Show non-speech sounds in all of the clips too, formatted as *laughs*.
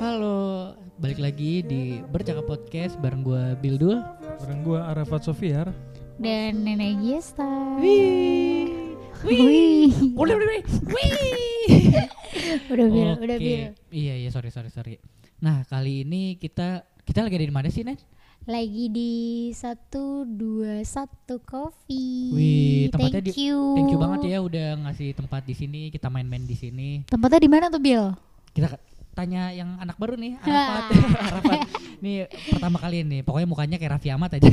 Halo, balik lagi di Bercakap Podcast bareng gua Bildul. Bareng gue Arafat Sofiar dan Nenek Gesta. Wih, Wih. udah udah wih, wih. Udah bil, udah bil. Iya iya sorry sorry sorry. Nah kali ini kita kita lagi ada di mana sih Nen? Lagi di 121 Coffee. Wih, tempatnya Thank di- you. Thank you banget ya udah ngasih tempat di sini kita main-main di sini. Tempatnya di mana tuh Bil? Kita tanya yang anak baru nih *laughs* Arafat. *laughs* Arafat. Nih pertama kali nih pokoknya mukanya kayak Raffi Ahmad aja.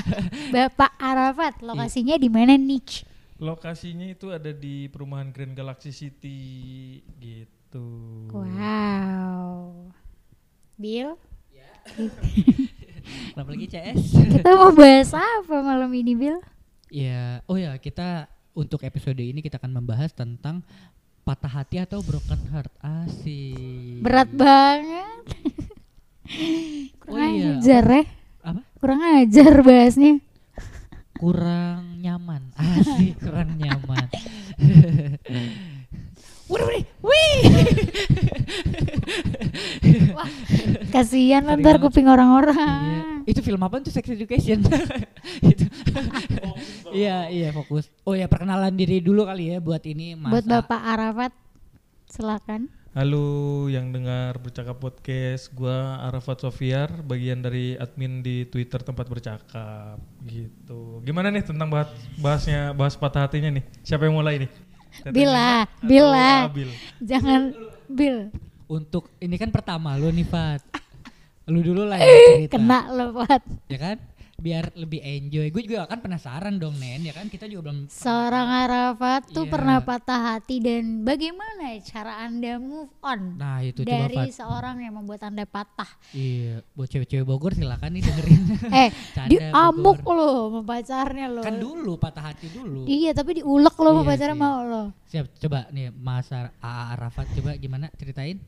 *laughs* Bapak Arafat, lokasinya di mana nih? Lokasinya itu ada di perumahan Grand Galaxy City gitu Wow. Bil, Kenapa lagi CS? kita mau bahas apa malam ini Bil? Ya, oh ya kita untuk episode ini kita akan membahas tentang patah hati atau broken heart asik. Berat banget. Kurang Oh iya, ajar ya. Apa? Kurang ajar bahasnya. Kurang nyaman, asik kurang nyaman. Waduh, *laughs* wih, wih. Kasihan ntar banget. kuping orang-orang. Iya. Itu film apa tuh Sex Education? *laughs* Itu. Iya, iya fokus. Oh ya perkenalan diri dulu kali ya buat ini Mas. Buat. Bapak Arafat, silakan. Halo yang dengar Bercakap Podcast Gue Arafat Sofiar Bagian dari admin di Twitter tempat bercakap Gitu Gimana nih tentang bahas, bahasnya Bahas patah hatinya nih Siapa yang mulai nih? Bila, Bila. Abil? Jangan Bil, Untuk ini kan pertama lu nih Fat. *laughs* Lu dulu lah yang cerita. kena lo Fat. ya kan biar lebih enjoy gue juga kan penasaran dong Nen ya kan kita juga belum Seorang Arafat tuh Iya. pernah patah hati dan bagaimana cara anda move on nah itu coba dari Fat seorang yang membuat anda patah? iya buat cewek-cewek Bogor silakan nih dengerin *laughs* Eh, *laughs* Canda, diamuk Bogor. lo sama pacarnya lo. kan dulu patah hati dulu Iya, tapi diulek lo sama Iya pacarnya sih. mau lo. siap coba nih Mas Arafat coba gimana ceritain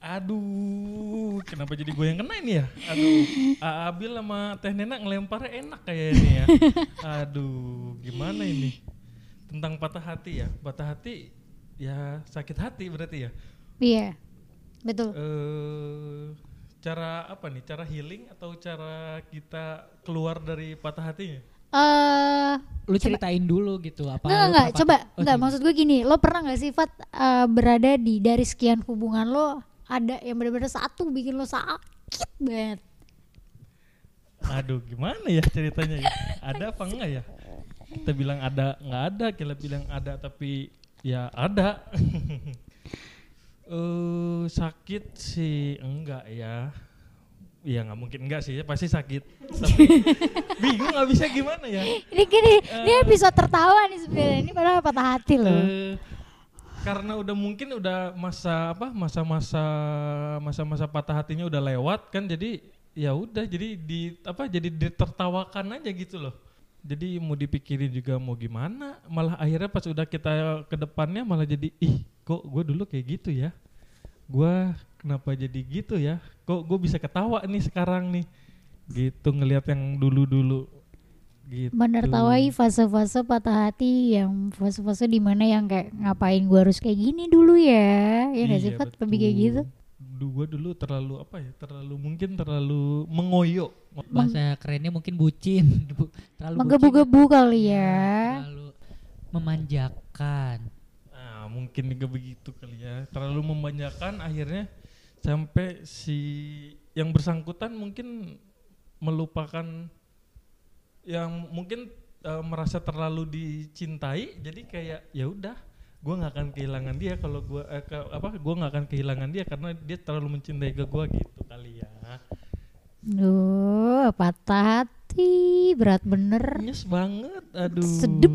Aduh, kenapa jadi gue yang kena ini ya? Aduh, Abil sama Teh Nena ngelemparnya enak kayaknya ya. Aduh, gimana ini? Tentang patah hati ya. Patah hati ya sakit hati berarti ya. Iya, betul. Eh cara apa nih? Cara healing atau cara kita keluar dari patah hatinya? Eh, lu ceritain dulu gitu apa Enggak, enggak, coba. patah- oh, Enggak, maksud gue gini, lo pernah gak sih Fat eh, berada di dari sekian hubungan lo ada yang benar-benar satu bikin lo sakit banget. Aduh, gimana ya ceritanya ya? Ada apa enggak ya? Kita bilang ada, nggak ada. Kita bilang ada, tapi ya ada. *laughs* Eh sakit sih enggak ya? Iya nggak mungkin enggak sih, pasti sakit. Tapi *laughs* bingung nggak bisa gimana ya? Ini gini, ini episode tertawa nih sebenarnya. Ini padahal patah hati loh. Eh, karena udah mungkin udah masa apa masa-masa masa-masa patah hatinya udah lewat kan jadi ya udah jadi di apa jadi ditertawakan aja gitu loh. Jadi mau dipikirin juga mau gimana malah akhirnya pas udah kita ke depannya malah jadi ih kok gue dulu kayak gitu ya? Gue kenapa jadi gitu ya? Kok gue bisa ketawa nih sekarang nih? Gitu ngelihat yang dulu-dulu gitu Menertawai fase-fase patah hati yang fase-fase di mana yang kayak ngapain gua harus kayak gini dulu ya. Ya gak sih Iya, Fat? Lebih kayak gitu. Gua dulu terlalu apa ya? Terlalu mungkin terlalu mengoyo. bahasa kerennya mungkin bucin *laughs* Bu- terlalu Menggebu-gebu kali ya, ya. terlalu memanjakan Nah, mungkin juga begitu kali ya. Terlalu memanjakan akhirnya sampai si yang bersangkutan mungkin melupakan yang mungkin eh, merasa terlalu dicintai jadi kayak ya udah gua nggak akan kehilangan dia kalau gua eh, ke- apa gua nggak akan kehilangan dia karena dia terlalu mencintai ke gua gitu kali ya Duh, patah hati, berat bener. Nyes banget, aduh. Sedep.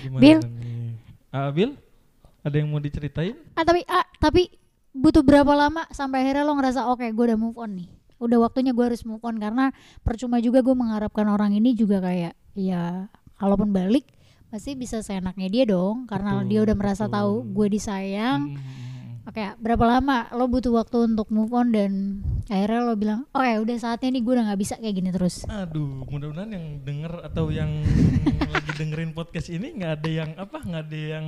Gimana Bil. nih? Ah, Bil, ada yang mau diceritain? Ah tapi ah, tapi butuh berapa lama sampai akhirnya lo ngerasa oke gue udah move on nih. Udah waktunya gue harus move on karena percuma juga gue mengharapkan orang ini juga kayak ya kalaupun balik pasti bisa seenaknya dia dong karena Betul, dia udah merasa betul. tahu gue disayang. Hmm. Oke, berapa lama lo butuh waktu untuk move on dan akhirnya lo bilang, oke udah saatnya nih gue udah nggak bisa kayak gini terus. Aduh, mudah-mudahan yang denger atau yang lagi *laughs* lagi dengerin podcast ini nggak ada yang apa nggak ada yang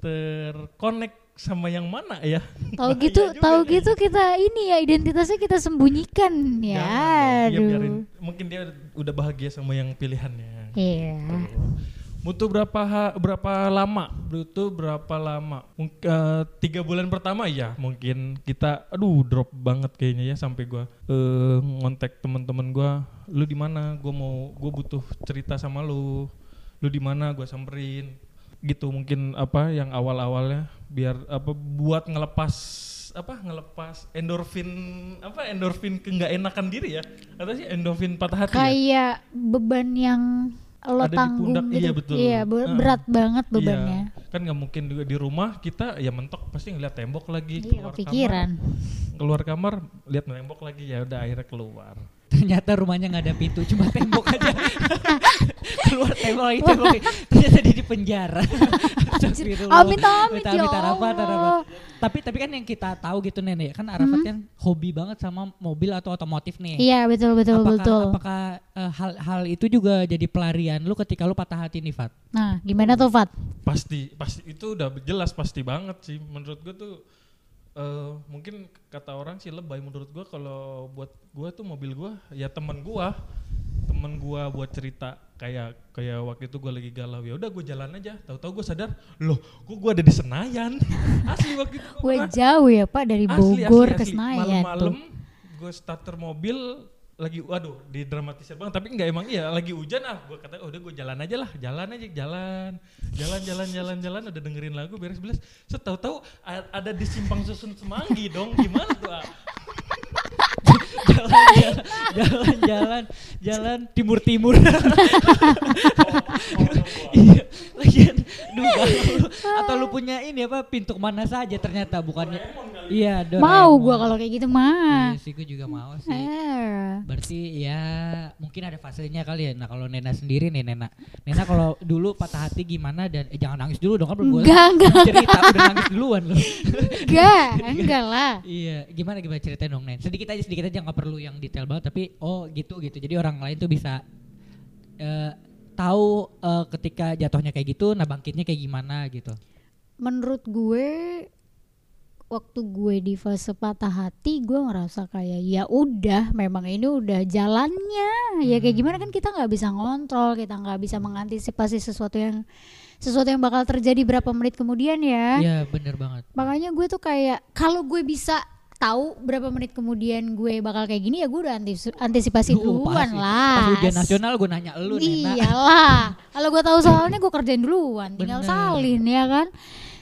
terkonek sama yang mana ya Tahu gitu, tahu kayaknya. gitu kita ini ya identitasnya kita sembunyikan ya. Jangan dong. Ya, Aduh. biarin. mungkin dia udah bahagia sama yang pilihannya Iya. Butuh berapa ha- berapa lama? Butuh berapa lama? Mung- eh, tiga bulan pertama ya mungkin kita aduh drop banget kayaknya ya sampai gua eh, ngontek teman-teman gua, lu di mana? Gua mau gua butuh cerita sama lu. Lu di mana? Gua samperin. Gitu mungkin apa yang awal-awalnya biar apa buat ngelepas apa ngelepas endorfin apa endorfin ke nggak enakan diri ya atau sih endorfin patah hati ya? Kayak beban yang lo Ada di tanggung pundak, gitu. iya, betul. Iya, berat banget bebannya. Iya, kan nggak mungkin juga di rumah kita ya mentok pasti ngeliat tembok lagi Iya, kepikiran. kamar, keluar kamar lihat tembok lagi ya udah akhirnya keluar Ternyata rumahnya nggak ada pintu, cuma tembok aja. *laughs* Keluar tembok lagi, tembok lagi. Ternyata di penjara. *laughs* Astagfirullah. Amit amit ya Amit, Arafat, Allah. Arafat. Tapi tapi kan yang kita tahu gitu nenek, kan Arafat Hmm. kan hobi banget sama mobil atau otomotif nih. Iya, betul betul apakah, betul. apakah eh, hal hal itu juga jadi pelarian lu ketika lu patah hati nih Fat? Nah, gimana tuh Fat? pasti pasti itu udah jelas pasti banget sih menurut gue tuh eh mungkin kata orang sih lebay menurut gua kalau buat gua tuh mobil gua ya teman gua temen gua buat cerita kayak kayak waktu itu gua lagi galau ya udah gue jalan aja. Tahu-tahu gue sadar loh kok gua ada di Senayan? *laughs* Asli waktu itu gua Gue jauh ya Pak dari Bogor asli, ke asli. Senayan Malam-malam gue starter mobil lagi waduh didramatisir banget. Tapi enggak emang iya lagi hujan ah gue kata udah gue jalan aja lah jalan aja jalan jalan jalan jalan jalan. Udah dengerin lagu beres beres setahu tahu ada di simpang susun semanggi dong gimana tuh ah? Jalan jalan jalan jalan jalan timur timur *laughs* iya lagian lu. atau lu punya ini apa pintu ke mana saja ternyata bukannya iya Mau gua kalau kayak gitu mah. iya sih gue juga mau sih Eh. berarti ya mungkin ada fasenya kali ya nah kalau Nena sendiri nih Nena Nena kalau dulu patah hati gimana dan eh, jangan nangis dulu dong kan belum gua Enggak, enggak. cerita udah nangis duluan lu Enggak, enggak lah. Iya, gimana gimana ceritain dong Nen? Sedikit aja sedikit aja nggak perlu yang detail banget tapi oh gitu gitu. Jadi orang lain tuh bisa eh, tahu eh, ketika jatuhnya kayak gitu, nah bangkitnya kayak gimana gitu. Menurut gue waktu gue di fase patah hati gue ngerasa kayak ya udah memang ini udah jalannya ya kayak gimana kan kita nggak bisa ngontrol kita nggak bisa mengantisipasi sesuatu yang sesuatu yang bakal terjadi berapa menit kemudian ya Iya, bener banget. makanya gue tuh kayak kalau gue bisa tahu berapa menit kemudian gue bakal kayak gini ya gue udah antis- antisipasi Duh, duluan pasti. lah Pas ujian nasional gue nanya lu Nena. iyalah kalau gue tahu soalnya gue kerjain duluan tinggal Bener. salin ya kan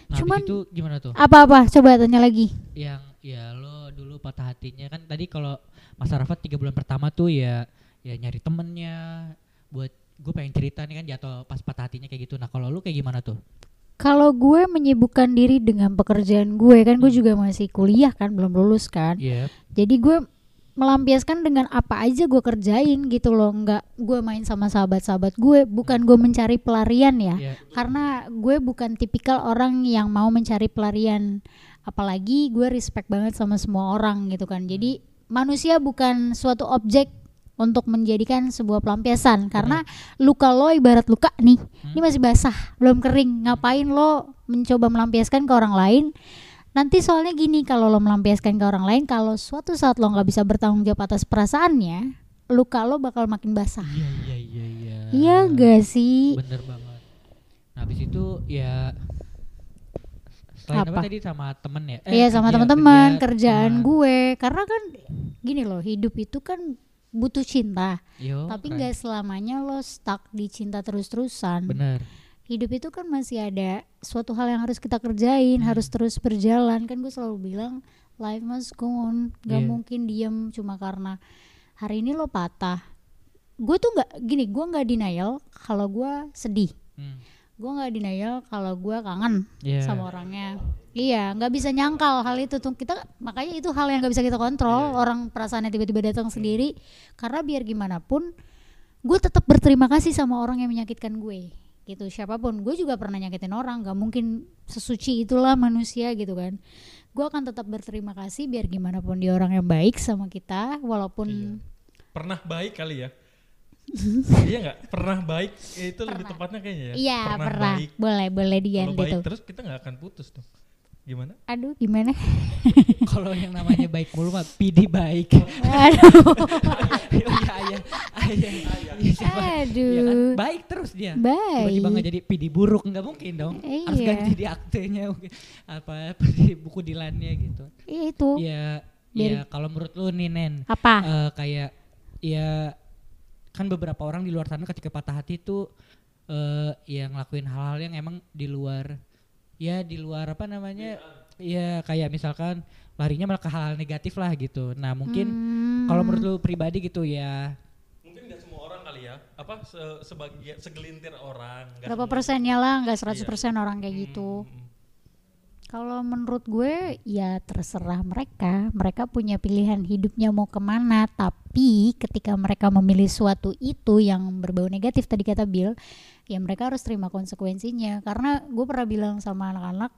Nah, Cuman- itu gimana tuh? apa-apa coba tanya lagi Yang ya lo dulu patah hatinya kan tadi kalau Mas Arafat tiga bulan pertama tuh ya ya nyari temennya buat gue pengen cerita nih kan jatuh pas patah hatinya kayak gitu. Nah kalau lu kayak gimana tuh? Kalau gue menyibukkan diri dengan pekerjaan gue kan gue juga masih kuliah kan belum lulus kan. Iya. jadi gue melampiaskan dengan apa aja gue kerjain gitu loh. Nggak gue main sama sahabat-sahabat gue bukan gue mencari pelarian ya. Iya. karena gue bukan tipikal orang yang mau mencari pelarian. Apalagi gue respect banget sama semua orang gitu kan. Jadi manusia bukan suatu objek untuk menjadikan sebuah pelampiasan. Karena luka lo ibarat luka nih ini masih basah belum kering. Ngapain lo mencoba melampiaskan ke orang lain? Nanti soalnya gini kalau lo melampiaskan ke orang lain kalau suatu saat lo nggak bisa bertanggung jawab atas perasaannya luka lo bakal makin basah. Iya iya iya iya. iya gak sih? Bener banget. Nah habis itu ya selain apa, Apa? tadi sama temen ya? Iya sama teman-teman kerja. kerjaan sama- gue. Karena kan gini loh hidup itu kan butuh cinta Yo, tapi keren. nggak selamanya lo stuck di cinta terus-terusan Bener. hidup itu kan masih ada suatu hal yang harus kita kerjain Hmm. harus terus berjalan kan gue selalu bilang life must go on gak Iya. mungkin diem cuma karena hari ini lo patah gue tuh nggak gini gue nggak denial kalau gue sedih Hmm. Gue nggak denial kalau gue kangen Iya. sama orangnya. Iya, nggak bisa nyangkal hal itu tuh. Kita makanya itu hal yang nggak bisa kita kontrol. Orang perasaannya tiba-tiba datang sendiri. Karena biar gimana pun gue tetap berterima kasih sama orang yang menyakitkan gue. Gitu siapa pun. Gue juga pernah nyakitin orang. Nggak mungkin sesuci itulah manusia gitu kan. Gue akan tetap berterima kasih biar gimana pun dia orang yang baik sama kita walaupun Iya. pernah baik kali ya iya nggak pernah baik ya itu lebih tepatnya kayaknya ya Iya pernah. baik Boleh boleh kalau diganti baik tuh. terus kita nggak akan putus dong gimana Aduh gimana? *laughs* Kalau yang namanya baik mulu mah PD baik. *laughs* Aduh. *laughs* Iya, ayah, ayah. Iya, siapa? Iya kan? Aduh. Baik terus dia. Tiba-tiba nggak Baik. jadi PD buruk nggak mungkin dong. Harus Iya. ganti di aktenya apa di buku dilannya gitu. Iya itu. Ya, Dari- ya kalau menurut lu nih Nen, Apa? eh, kayak ya kan beberapa orang di luar sana ketika patah hati itu eh yang ngelakuin hal-hal yang emang di luar ya di luar apa namanya ya kayak misalkan larinya malah ke hal-hal negatif lah gitu. Nah mungkin Hmm. kalau menurut lu pribadi gitu ya mungkin nggak semua orang kali ya apa se sebagian segelintir orang berapa persennya lah nggak 100% Iya. orang kayak gitu. Hmm, hmm. Kalau menurut gue ya terserah mereka. Mereka punya pilihan hidupnya mau ke mana. Tapi ketika mereka memilih suatu itu yang berbau negatif tadi kata Bill, ya mereka harus terima konsekuensinya. Karena gue pernah bilang sama anak-anak,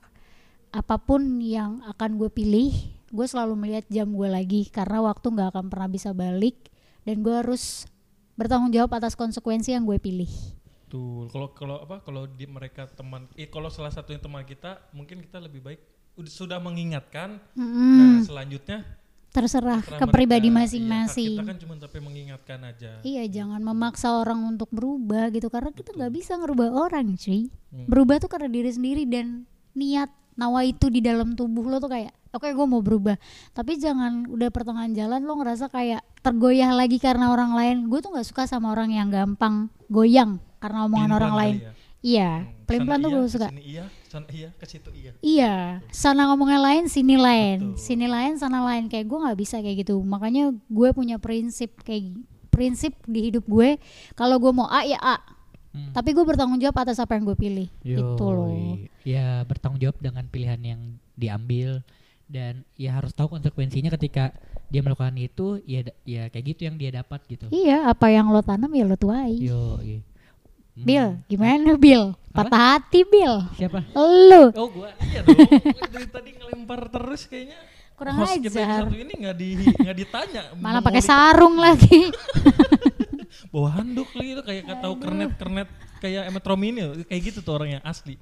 apa pun yang akan gue pilih, gue selalu melihat jam gue lagi. Karena waktu nggak akan pernah bisa balik. Dan gue harus bertanggung jawab atas konsekuensi yang gue pilih. Betul. Kalau kalau apa kalau di mereka teman eh kalau salah satunya teman kita mungkin kita lebih baik udah sudah mengingatkan. Mm-mm. Nah, selanjutnya terserah ke pribadi. Iya, masing-masing. kita kan cuma tapi mengingatkan aja. Iya, jangan memaksa orang untuk berubah gitu karena kita nggak bisa ngerubah orang, cuy. Hmm. Berubah tuh karena diri sendiri dan niat nawa itu di dalam tubuh lo tuh kayak oke gue mau berubah. Tapi jangan udah pertengahan jalan lo ngerasa kayak tergoyah lagi karena orang lain. Gue tuh nggak suka sama orang yang gampang goyang karena omongan Pelin-pelan orang lain. ya. Iya, Hmm, pelan-pelan tuh iya, gue suka. sini iya, sana iya, ke situ iya. Iya, sana ngomongnya lain, sini lain, Betul. sini lain, sana lain. Kayak gue nggak bisa kayak gitu. Makanya gue punya prinsip kayak prinsip di hidup gue. Kalau gue mau A ya A, Hmm. tapi gue bertanggung jawab atas apa yang gue pilih. Gitu loh. Ya bertanggung jawab dengan pilihan yang diambil dan ya harus tahu konsekuensinya ketika dia melakukan itu ya ya kayak gitu yang dia dapat gitu. Iya, apa yang lo tanam ya lo tuai. Yo, iya. Hmm. Bill, gimana Bill? Apa? Patah hati Bill. Siapa? Lu Oh gua. Iya dong. Dari tadi ngelempar terus kayaknya. kurang Host kita ajar. satu ini nggak di nggak ditanya. Malah pakai sarung lagi. *laughs* bawa handuk lagi tuh kayak tahu kernet kernet kayak Metro Mini loh. kayak gitu tuh orangnya asli.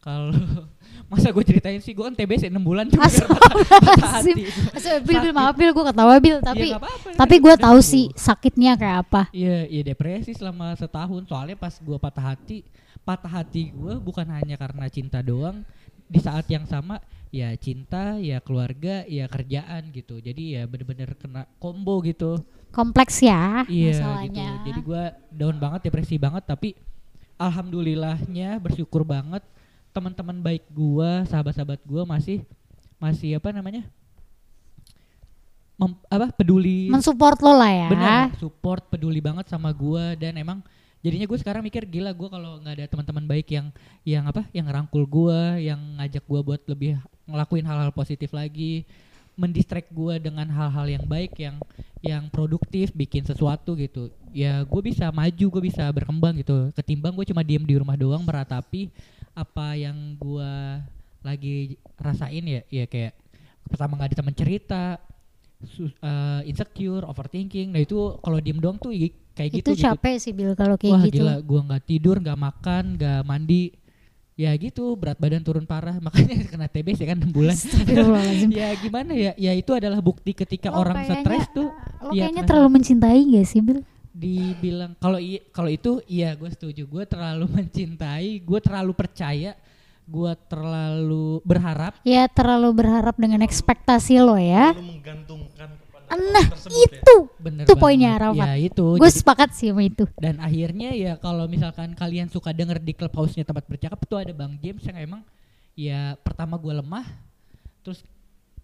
Kalau *laughs* masa gue ceritain sih gue kan TBC 6 bulan cuma *laughs* hati. Astagfirullah, Bil, Bil, maaf Bil, gue ketawa Bil, tapi Ya, nggak apa-apa, tapi gue tahu sih sakitnya kayak apa. Iya, iya depresi selama setahun. Soalnya pas gua patah hati, patah hati gua bukan hanya karena cinta doang. Di saat yang sama, ya cinta, ya keluarga, ya kerjaan gitu. Jadi ya bener-bener kena combo gitu. Kompleks ya Iya masalahnya. gitu. Jadi gua down banget, depresi banget. Tapi alhamdulillahnya bersyukur banget teman-teman baik gua, sahabat-sahabat gua masih masih apa namanya? Mem- apa peduli mensupport lo lah ya. benar support peduli banget sama gua dan emang jadinya gue sekarang mikir gila gua kalau nggak ada teman-teman baik yang yang apa yang ngerangkul gua yang ngajak gua buat lebih ngelakuin hal-hal positif lagi mendistract gua dengan hal-hal yang baik yang yang produktif bikin sesuatu gitu ya gue bisa maju gue bisa berkembang gitu ketimbang gue cuma diem di rumah doang meratapi apa yang gua lagi rasain ya ya kayak pertama nggak ada teman cerita sus- eh, insecure, overthinking. Nah itu kalau diem doang tuh kayak itu gitu. gitu. capek sih Bil kalau kayak Wah gitu. gila, gua nggak tidur, nggak makan, nggak mandi. Ya gitu, berat badan turun parah. *laughs* Makanya kena TBC kan 6 bulan. *laughs* Ya gimana ya? Ya itu adalah bukti ketika Lo orang stres tuh Lo Iya, kayaknya terlalu mencintai gak sih Bil? Dibilang kalau kalau itu iya gue setuju. Gue terlalu *laughs* mencintai, gue terlalu percaya, gue terlalu berharap. Ya terlalu berharap dengan ekspektasi lo ya. Lalu menggantungkan kepada Nah ya. itu, Bener itu poinnya. Rafat. Ya itu. Gue Jadi- sepakat sih sama itu. Dan akhirnya ya kalau misalkan kalian suka denger di clubhouse-nya tempat bercakap tuh ada Bang James yang emang ya pertama gue lemah, terus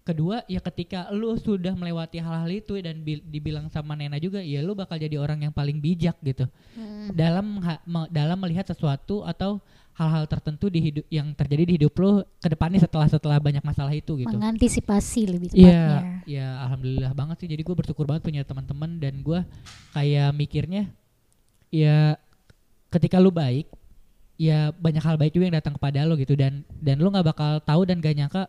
kedua ya ketika lu sudah melewati hal-hal itu dan bil- dibilang sama Nena juga ya lu bakal jadi orang yang paling bijak gitu dalam ha- me- dalam melihat sesuatu atau hal-hal tertentu di hidup yang terjadi di hidup lu ke depannya setelah setelah banyak masalah itu gitu. Mengantisipasi lebih Iya, tepatnya. ya alhamdulillah banget sih. Jadi gue bersyukur banget punya teman-teman dan gue kayak mikirnya ya ketika lu baik, ya banyak hal baik juga yang datang kepada lo gitu dan dan lu nggak bakal tahu dan gak nyangka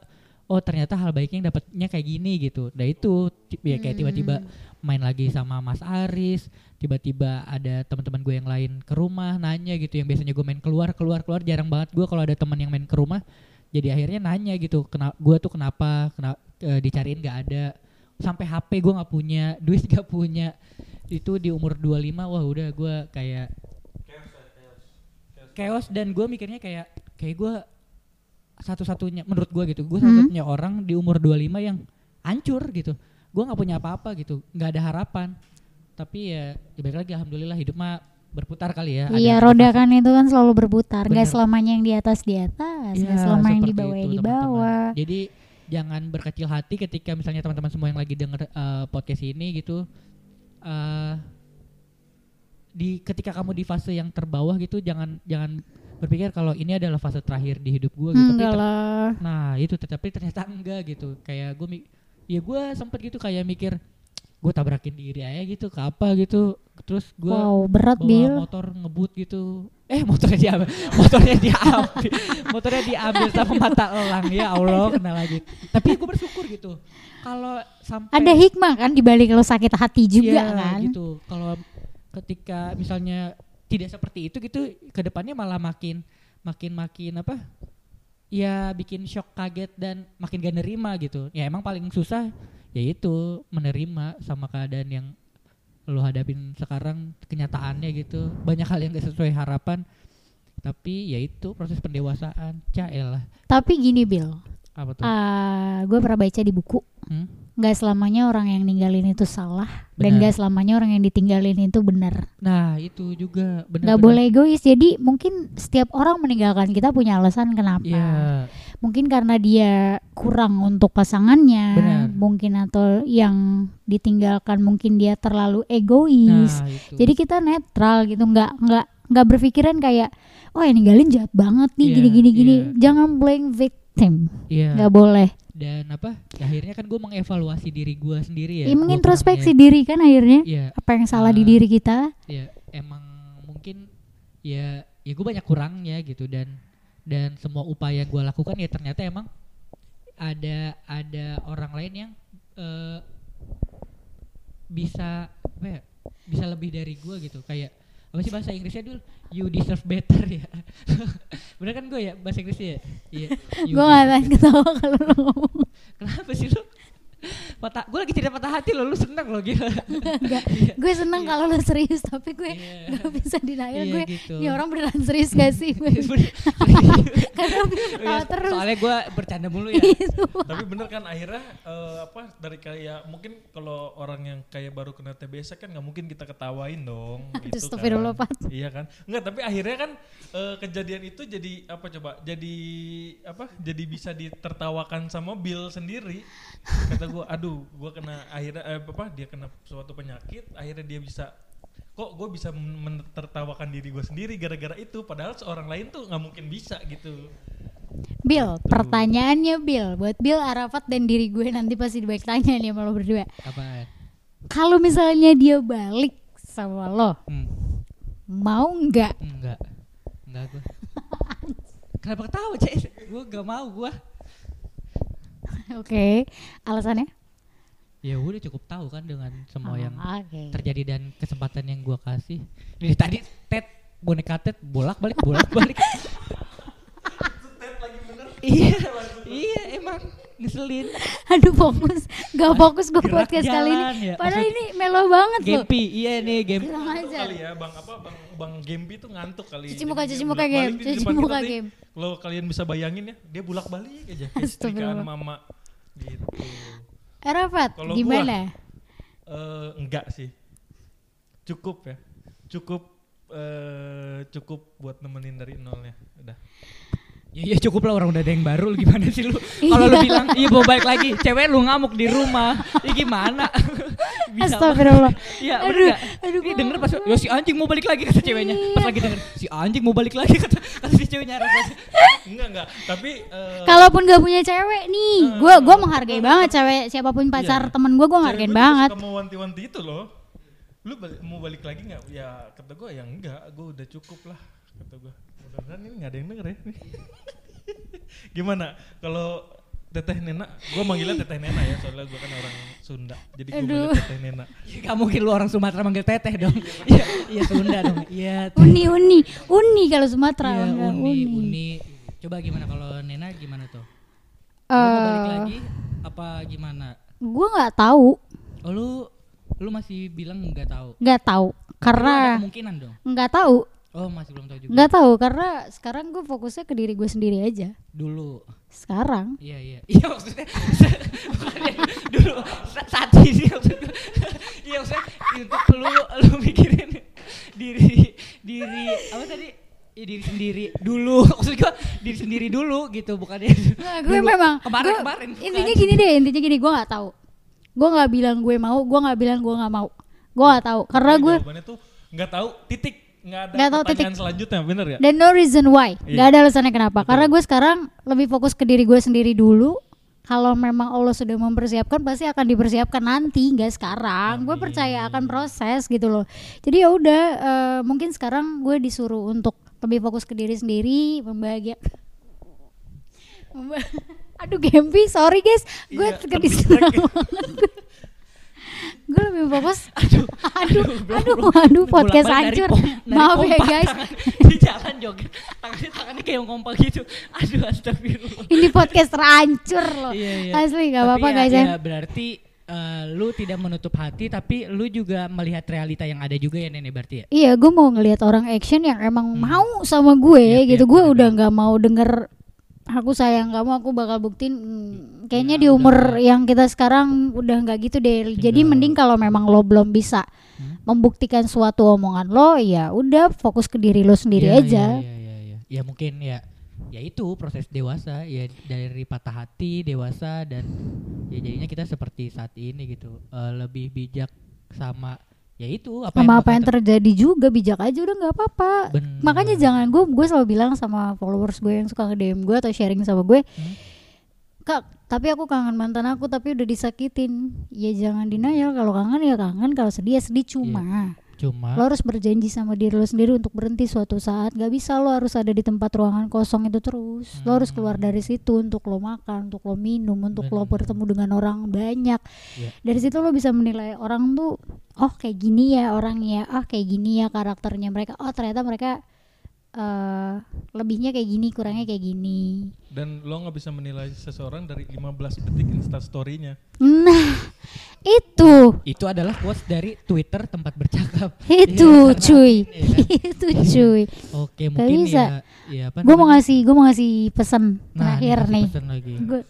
oh ternyata hal baiknya yang dapatnya kayak gini gitu. Nah itu ya kayak tiba-tiba Hmm. main lagi sama Mas Aris tiba-tiba ada teman-teman gue yang lain ke rumah nanya gitu. Yang biasanya gue main keluar keluar keluar jarang banget gue kalau ada teman yang main ke rumah jadi akhirnya nanya gitu. Kena gue tuh kenapa kena eh, dicariin nggak ada. Sampai HP gue nggak punya *laughs* duit nggak punya. Itu di umur 25 wah udah gue kayak chaos dan gue mikirnya kayak kayak gue satu-satunya menurut gue gitu gue Hmm. satu-satunya orang di umur 25 yang hancur gitu gue nggak punya apa-apa gitu nggak ada harapan tapi ya, ya balik lagi alhamdulillah hidup mah berputar kali ya Iya, roda kan itu kan selalu berputar. Gak Bener. selamanya yang di atas di atas, Iya, gak selama yang di bawah ya di bawah. Jadi jangan berkecil hati ketika misalnya teman-teman semua yang lagi denger eh, podcast ini gitu eh di ketika kamu di fase yang terbawah gitu jangan jangan berpikir kalau ini adalah fase terakhir di hidup gue gitu. Tapi Enggak ter- lah. nah itu tetapi ternyata enggak gitu. Kayak gue ya gue sempet gitu kayak mikir gue tabrakin diri aja gitu ke apa gitu terus gue Wow, berat bawa Bill. motor ngebut gitu eh motornya diambil *laughs* motornya diambil motornya diambil sama mata elang ya Allah kena lagi tapi gue bersyukur gitu kalau sampai Ada hikmah kan di balik lo sakit hati juga Iya, kan. gitu kalau ketika misalnya tidak seperti itu gitu ke depannya malah makin makin makin apa? Ya bikin shock kaget dan makin gak nerima gitu. Ya emang paling susah yaitu menerima sama keadaan yang lo hadapin sekarang kenyataannya gitu. Banyak hal yang gak sesuai harapan. Tapi ya itu proses pendewasaan. Cael lah Tapi gini Bill, apa tuh? Ah gue pernah baca di buku, Hmm? Gak selamanya orang yang ninggalin itu salah dan Benar. gak selamanya orang yang ditinggalin itu benar. nah itu juga benar Gak boleh egois. Jadi mungkin setiap orang meninggalkan kita punya alasan kenapa. Iya, Mungkin karena dia kurang untuk pasangannya, Benar. mungkin atau yang ditinggalkan mungkin dia terlalu egois. nah itu Jadi kita netral gitu, nggak nggak nggak berpikiran kayak oh yang ninggalin jahat banget nih Iya, gini gini gini. iya. Jangan blame victim, Iya. nggak boleh. Dan apa akhirnya kan gue mengevaluasi diri gue sendiri ya. Ya, mengintrospeksi diri kan akhirnya. Iya, apa yang salah di Ah. diri kita. ya emang mungkin ya ya gue banyak kurangnya gitu. Dan dan semua upaya gue lakukan ya ternyata emang ada ada orang lain yang eh, bisa apa ya bisa lebih dari gue gitu. Kayak apa sih bahasa Inggrisnya dulu you deserve better ya *laughs* bener kan gue ya bahasa Inggrisnya ya iya Gue deserve tahan ketawa kalau lo ngomong. Kenapa sih lu? Patah, gue lagi tidak patah hati lo, lu seneng lo gila. *laughs* Enggak, *laughs* gue seneng kalau lo serius tapi gue Iya. nggak bisa denial Iya, gue. gitu. Ya orang beneran serius gak sih? Gue *laughs* karena gue ketawa terus. Soalnya gue bercanda mulu ya. Tapi bener kan akhirnya eh, apa dari kayak mungkin kalau orang yang kayak baru kena TBC kan nggak mungkin kita ketawain dong. Gitu kan. Iya kan? Enggak, tapi akhirnya kan eh, kejadian itu jadi apa coba? Jadi apa? Jadi bisa ditertawakan sama Bill sendiri. Kata gua, aduh, gua kena akhirnya eh, apa? Dia kena suatu penyakit, akhirnya dia bisa kok gue bisa men- mentertawakan diri gue sendiri gara-gara itu padahal seorang lain tuh nggak mungkin bisa gitu Bill, pertanyaannya Bill, buat Bill Arafat dan diri gue nanti pasti dibaik tanya nih sama lo berdua. Apa? Kalau misalnya dia balik sama lo, Hmm, mau nggak? enggak. Enggak gue. *laughs* Kenapa ketawa, Cek? Gue gak mau gue. Oke, alasannya? Ya udah cukup tahu kan dengan semua yang Ah, Oke. terjadi dan kesempatan yang gue kasih. Ini tadi Ted boneka Ted bolak-balik bolak-balik. iya, iya emang ngeselin. Aduh fokus, gak fokus gue podcast kali jalan ini. ya, Padahal maksud- ini melo banget loh. Gempi, iya nih Gempi. Ajar. kali ya bang apa bang bang Gempi tuh ngantuk kali Cuci muka, cuci muka, di Cuci muka. Gem. kalau kalian bisa bayangin ya dia bolak balik aja setrikaan mama gitu Arafat, Kalau gimana? Eh, enggak sih. Cukup ya. Cukup eh cukup buat nemenin dari nolnya. Udah Ya, ya cukup lah orang udah ada yang baru lu gimana sih lu? *laughs* Kalau lu bilang iya mau balik lagi, cewek lu ngamuk di rumah. Ya gimana? *laughs* Bisa Astagfirullah. Iya, Aduh, bener gak? aduh, Ini gua- denger pas, ya si anjing mau balik lagi kata ceweknya. Pas lagi denger, si anjing mau balik lagi *laughs* kata, kata si ceweknya. enggak enggak tapi eh, Kalaupun gak punya cewek nih, Eh, gue gua menghargai banget cewek siapa pun pacar Iya. temen gue, gue cewek menghargain banget. suka mau wanti-wanti itu loh lu balik- mau balik lagi nggak ya kata gue ya enggak gue udah cukup lah kata gue mudah-mudahan ini nggak ada yang denger ya *laughs* gimana kalau Teteh Nena, gue manggilnya Teteh Nena ya soalnya gue kan orang Sunda, jadi gue manggil Teteh Nena. *laughs* Gak mungkin lu orang Sumatera manggil teteh dong. Iya, *laughs* iya Sunda dong. Iya. Uni uni uni kalau Sumatera Iya, uni, uni. uni. Coba gimana kalau Nena gimana tuh? Lu mau balik Eh, lagi apa gimana? Gue nggak tahu, Oh lu lu masih bilang nggak tahu. nggak tahu Lu ada karena kemungkinan dong. nggak tahu, Oh masih belum tahu juga. nggak tahu karena sekarang gue fokusnya ke diri gue sendiri aja. Dulu. Sekarang Iya iya. *laughs* Iya maksudnya dulu sa- saat ini maksudnya. *laughs* Iya maksudnya untuk lu lu mikirin diri diri apa tadi? Ya, diri sendiri dulu *laughs* maksud gua diri sendiri dulu gitu bukannya Nah, gue dulu. memang kemarin gue- kemarin intinya gini deh intinya gini gue nggak tahu gue nggak bilang gue mau gue nggak bilang gue nggak mau gue nggak tahu karena Jadi gue jawabannya tuh nggak tahu titik, nggak ada Nggak tahu pertanyaan titik. selanjutnya, bener ya? dan no reason why Iya. nggak ada alasannya kenapa Betul. karena gue sekarang lebih fokus ke diri gue sendiri dulu kalau memang Allah sudah mempersiapkan pasti akan dipersiapkan nanti nggak sekarang gue percaya akan proses gitu loh jadi ya udah eh, mungkin sekarang gue disuruh untuk lebih fokus ke diri sendiri membahagia Memba- *laughs* Aduh Gempi, sorry guys, gue Iya, ya. *laughs* banget. Gue lebih fokus. *laughs* aduh Aduh, aduh, aduh, belum podcast hancur. *laughs* Maaf ya guys. *laughs* di jalan joget tangannya tangannya kayak yang kompak gitu aduh astagfirullah Ini podcast terancur loh. Iya, iya. Asli gak Tapi apa-apa ya, guys ya ya. berarti eh, lu tidak menutup hati tapi lu juga melihat realita yang ada juga ya nenek berarti ya Iya, gue mau ngelihat orang action yang emang Hmm. mau sama gue Iya, gitu. iya, gue bener, udah nggak mau denger aku sayang kamu, aku bakal buktiin. Hmm, kayaknya Ya, di umur udah. yang kita sekarang udah nggak gitu deh. Jadi Tinggal- mending kalau memang lo belum bisa Hmm? membuktikan suatu omongan lo, ya udah fokus ke diri lo sendiri Iya, aja. Iya, iya, iya, iya. Ya mungkin ya ya itu proses dewasa ya dari patah hati dewasa dan ya jadinya kita seperti saat ini gitu Eh, lebih bijak sama ya itu apa Sama apa yang bakal ter- terjadi juga bijak aja udah nggak apa-apa. Bener. Makanya jangan gue gue selalu bilang sama followers gue yang suka nge-DM gue atau sharing sama gue, Hmm? Kak, tapi aku kangen mantan aku tapi udah disakitin. Ya jangan denial kalau kangen ya kangen, kalau sedih ya sedih cuma. Cuma Lo harus berjanji sama diri lo sendiri untuk berhenti suatu saat. Gak bisa lo harus ada di tempat ruangan kosong itu terus. Lo harus keluar Hmm. dari situ untuk lo makan, untuk lo minum, untuk lo Bener. bertemu dengan orang banyak. Iya. Dari situ lo bisa menilai orang tuh, oh kayak gini ya orangnya, oh kayak gini ya karakternya mereka. Oh ternyata mereka eh lebihnya kayak gini, kurangnya kayak gini. Dan lo nggak bisa menilai seseorang dari 15 detik instastory-nya. Nah, itu itu adalah quotes dari Twitter tempat bercakap *laughs* itu Iya, cuy iya kan? *laughs* itu cuy oke mungkin bisa. ya ya apa gue mau ngasih gue mau ngasih pesan Nah, terakhir nih pesan lagi. Gua-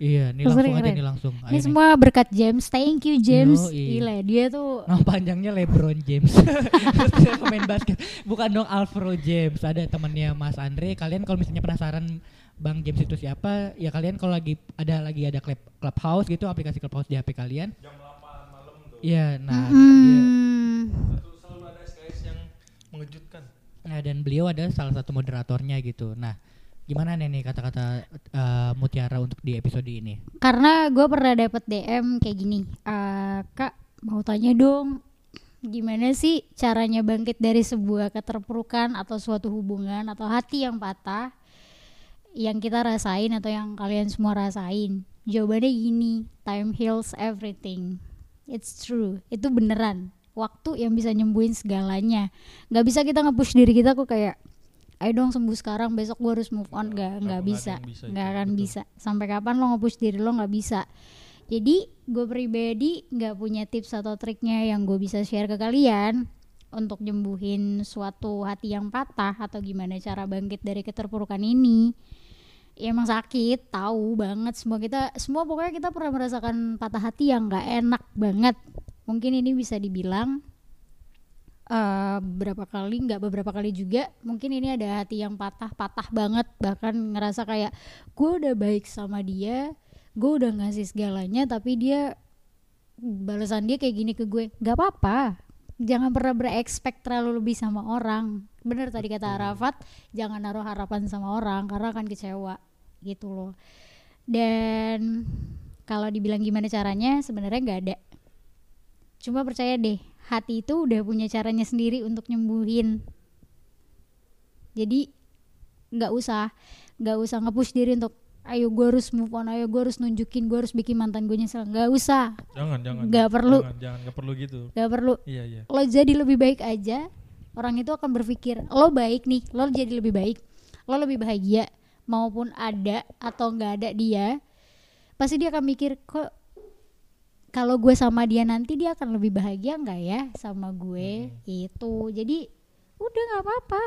Iya, nih Pesannya langsung aja keren. nih langsung. ini Ayo nih. semua berkat James thank you James Yoi. gila dia tuh Nama panjangnya LeBron James. *laughs* Terus dia pemain basket. Bukan dong Alvaro James. Ada temannya Mas Andre. Kalian kalau misalnya penasaran Bang James itu siapa, ya kalian kalau lagi ada lagi ada club clubhouse gitu, aplikasi clubhouse di HP kalian. Jam 8 malam tuh. Iya, nah dia hmm, Selalu ada SKS yang mengejutkan. Nah, dan beliau ada salah satu moderatornya gitu. Nah, gimana nih nih kata-kata eh, Mutiara untuk di episode ini? karena gue pernah dapet DM kayak gini "Eh, kak mau tanya dong gimana sih caranya bangkit dari sebuah keterpurukan atau suatu hubungan atau hati yang patah yang kita rasain atau yang kalian semua rasain? Jawabannya gini time heals everything. It's true. Itu beneran. Waktu yang bisa nyembuhin segalanya. Nggak bisa kita nge-push diri kita kok kayak ayo dong sembuh sekarang besok gue harus move on. Nggak nggak nggak bisa. nggak akan betul. bisa. Sampai kapan lo nge-push diri lo? Nggak bisa. Jadi gue pribadi nggak punya tips atau triknya yang gue bisa share ke kalian untuk nyembuhin suatu hati yang patah atau gimana cara bangkit dari keterpurukan ini. Ya emang sakit tahu banget. Semua kita semua pokoknya kita pernah merasakan patah hati yang nggak enak banget. Mungkin ini bisa dibilang eh beberapa kali nggak beberapa kali juga mungkin ini ada hati yang patah patah banget. Bahkan ngerasa kayak gue udah baik sama dia gue udah ngasih segalanya tapi dia balasan dia kayak gini ke gue. Nggak apa-apa. Jangan pernah berekspek terlalu lebih sama orang. Bener tadi kata Arafat jangan naruh harapan sama orang karena akan kecewa. Gitu loh. Dan kalau dibilang gimana caranya sebenarnya nggak ada. Cuma percaya deh hati itu udah punya caranya sendiri untuk nyembuhin jadi nggak usah nggak usah ngepush diri untuk ayo gue harus move on ayo gue harus nunjukin gue harus bikin mantan gue nyesel nggak usah Jangan, jangan. Nggak perlu. Jangan, jangan, nggak perlu gitu. nggak perlu Iya, iya. lo jadi lebih baik aja orang itu akan berpikir lo baik nih lo jadi lebih baik lo lebih bahagia maupun ada atau nggak ada dia pasti dia akan mikir kok kalau gue sama dia nanti dia akan lebih bahagia nggak ya sama gue itu jadi udah nggak apa-apa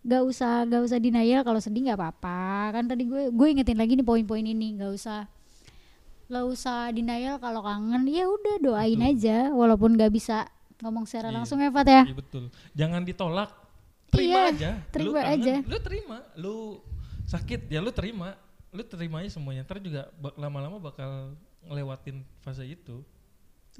nggak usah nggak usah denial kalau sedih nggak apa-apa kan tadi gue gue ingetin lagi nih poin-poin ini nggak usah nggak usah denial kalau kangen ya udah doain Betul. aja walaupun nggak bisa ngomong secara Iya. langsung ya Fat ya Iya betul. Jangan ditolak. Terima Iya, aja. terima lu kangen, aja. Lu terima. Lu sakit ya lu terima. Lu terima aja semuanya. Ntar juga bak- lama-lama bakal ngelewatin fase itu.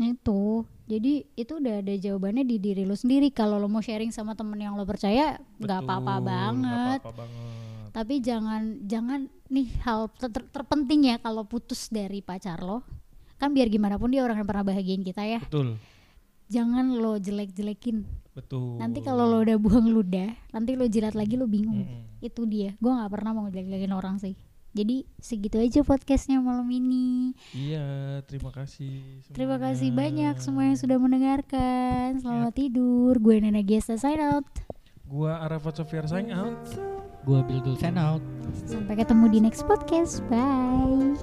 itu jadi itu udah ada jawabannya di diri lo sendiri kalau lo mau sharing sama temen yang lo percaya nggak apa-apa banget nggak apa-apa banget. tapi jangan jangan nih hal ter- ter- terpenting ya kalau putus dari pacar lo kan biar gimana pun dia orang yang pernah bahagiain kita ya Betul. jangan lo jelek-jelekin Betul. nanti kalau lo udah buang ludah nanti lo jilat lagi lo bingung Mm-mm. itu dia gue nggak pernah mau ngejelek-jelekin orang sih jadi segitu aja podcastnya malam ini Iya, terima kasih. terima semuanya. kasih banyak semua yang sudah mendengarkan selamat tidur gue Nana Gesta sign out Gua Arafat Sofiar sign out. Gua Bill Dul sign out. sampai ketemu di next podcast bye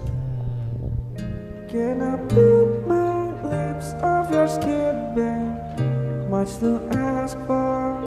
Can I put my lips off your skin, babe? Much to ask for